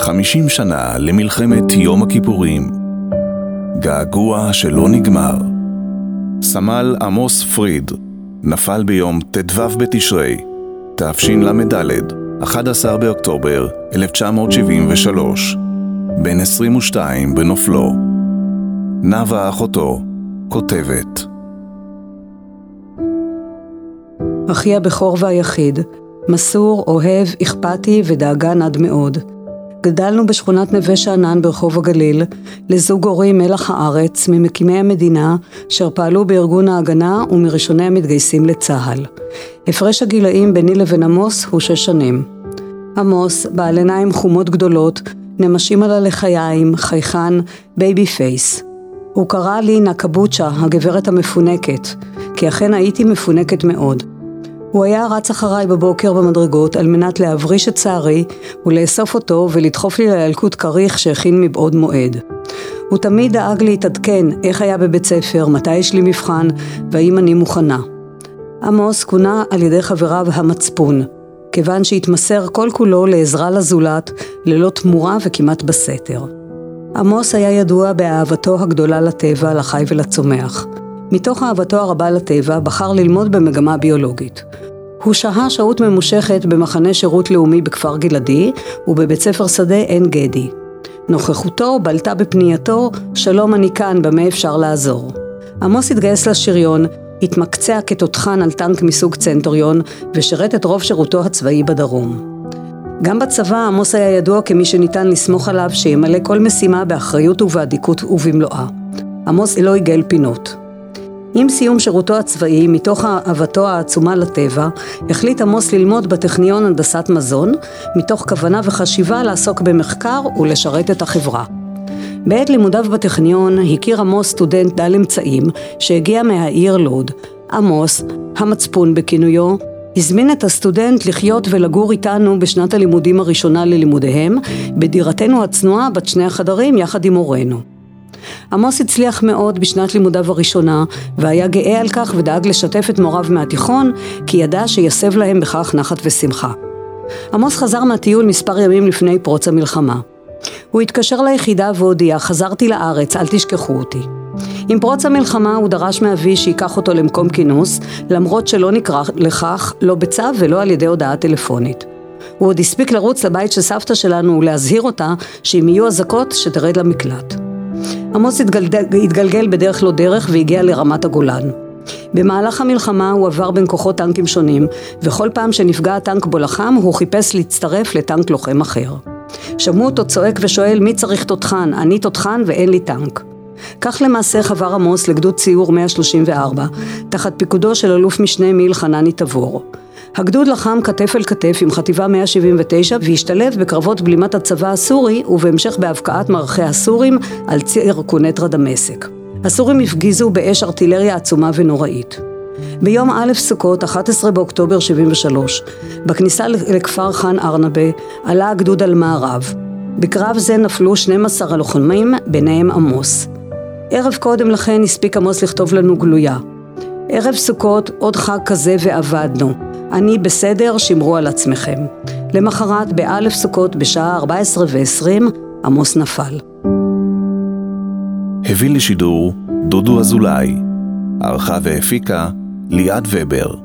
50 שנה למלחמת יום הכיפורים. געגוע שלא נגמר. סמל עמוס פריד נפל ביום ט"ו בתשרי, תשל"ד, 11 באוקטובר 1973, בן 22 בנופלו. נאוה אחותו כותבת אחי הבכור והיחיד, מסור, אוהב, אכפתי ודאגן עד מאוד. גדלנו בשכונת נווה שאנן ברחוב הגליל, לזוג הורים מלח הארץ, ממקימי המדינה, אשר פעלו בארגון ההגנה ומראשוני המתגייסים לצה"ל. הפרש הגילאים ביני לבין עמוס הוא שש שנים. עמוס, בעל עיניים חומות גדולות, נמשים על הלחיים, חייכן, baby face. הוא קרא לי נקבוצ'ה, הגברת המפונקת, כי אכן הייתי מפונקת מאוד. הוא היה רץ אחריי בבוקר במדרגות על מנת להבריש את שערי ולאסוף אותו ולדחוף לי לילקוט כריך שהכין מבעוד מועד. הוא תמיד דאג להתעדכן איך היה בבית ספר, מתי יש לי מבחן והאם אני מוכנה. עמוס כונה על ידי חבריו המצפון, כיוון שהתמסר כל כולו לעזרה לזולת, ללא תמורה וכמעט בסתר. עמוס היה ידוע באהבתו הגדולה לטבע, לחי ולצומח. מתוך אהבתו הרבה לטבע, בחר ללמוד במגמה ביולוגית. הוא שהה שהות ממושכת במחנה שירות לאומי בכפר גלעדי ובבית ספר שדה עין גדי. נוכחותו בלטה בפנייתו, שלום אני כאן, במה אפשר לעזור. עמוס התגייס לשריון, התמקצע כתותחן על טנק מסוג צנטוריון, ושירת את רוב שירותו הצבאי בדרום. גם בצבא עמוס היה ידוע כמי שניתן לסמוך עליו שימלא כל משימה באחריות ובאדיקות ובמלואה. עמוס לא עיגל פינות. עם סיום שירותו הצבאי, מתוך אהבתו העצומה לטבע, החליט עמוס ללמוד בטכניון הנדסת מזון, מתוך כוונה וחשיבה לעסוק במחקר ולשרת את החברה. בעת לימודיו בטכניון הכיר עמוס סטודנט דל אמצעים שהגיע מהעיר לוד. עמוס, המצפון בכינויו, הזמין את הסטודנט לחיות ולגור איתנו בשנת הלימודים הראשונה ללימודיהם, בדירתנו הצנועה בת שני החדרים יחד עם הורינו. עמוס הצליח מאוד בשנת לימודיו הראשונה, והיה גאה על כך ודאג לשתף את מוריו מהתיכון, כי ידע שיסב להם בכך נחת ושמחה. עמוס חזר מהטיול מספר ימים לפני פרוץ המלחמה. הוא התקשר ליחידה והודיע, חזרתי לארץ, אל תשכחו אותי. עם פרוץ המלחמה הוא דרש מאבי שייקח אותו למקום כינוס, למרות שלא נקרא לכך לא בצו ולא על ידי הודעה טלפונית. הוא עוד הספיק לרוץ לבית של סבתא שלנו ולהזהיר אותה שאם יהיו אזעקות שתרד למקלט. עמוס התגלגל, התגלגל בדרך לא דרך והגיע לרמת הגולן. במהלך המלחמה הוא עבר בין כוחות טנקים שונים, וכל פעם שנפגע הטנק בו לחם, הוא חיפש להצטרף לטנק לוחם אחר. שמעו אותו צועק ושואל מי צריך תותחן, אני תותחן ואין לי טנק. כך למעשה חבר עמוס לגדוד ציור 134, תחת פיקודו של אלוף משנה מיל חנני תבור. הגדוד לחם כתף אל כתף עם חטיבה 179 והשתלב בקרבות בלימת הצבא הסורי ובהמשך בהבקעת מערכי הסורים על ציר קונטרה דמשק. הסורים הפגיזו באש ארטילריה עצומה ונוראית. ביום א' סוכות, 11 באוקטובר 73, בכניסה לכפר חאן ארנבה, עלה הגדוד על מערב. בקרב זה נפלו 12 הלוחמים, ביניהם עמוס. ערב קודם לכן הספיק עמוס לכתוב לנו גלויה. ערב סוכות, עוד חג כזה ועבדנו. אני בסדר, שמרו על עצמכם. למחרת, באלף סוכות, בשעה 14 ו-20, עמוס נפל. הביא לשידור דודו אזולאי, ערכה והפיקה ליעד ובר.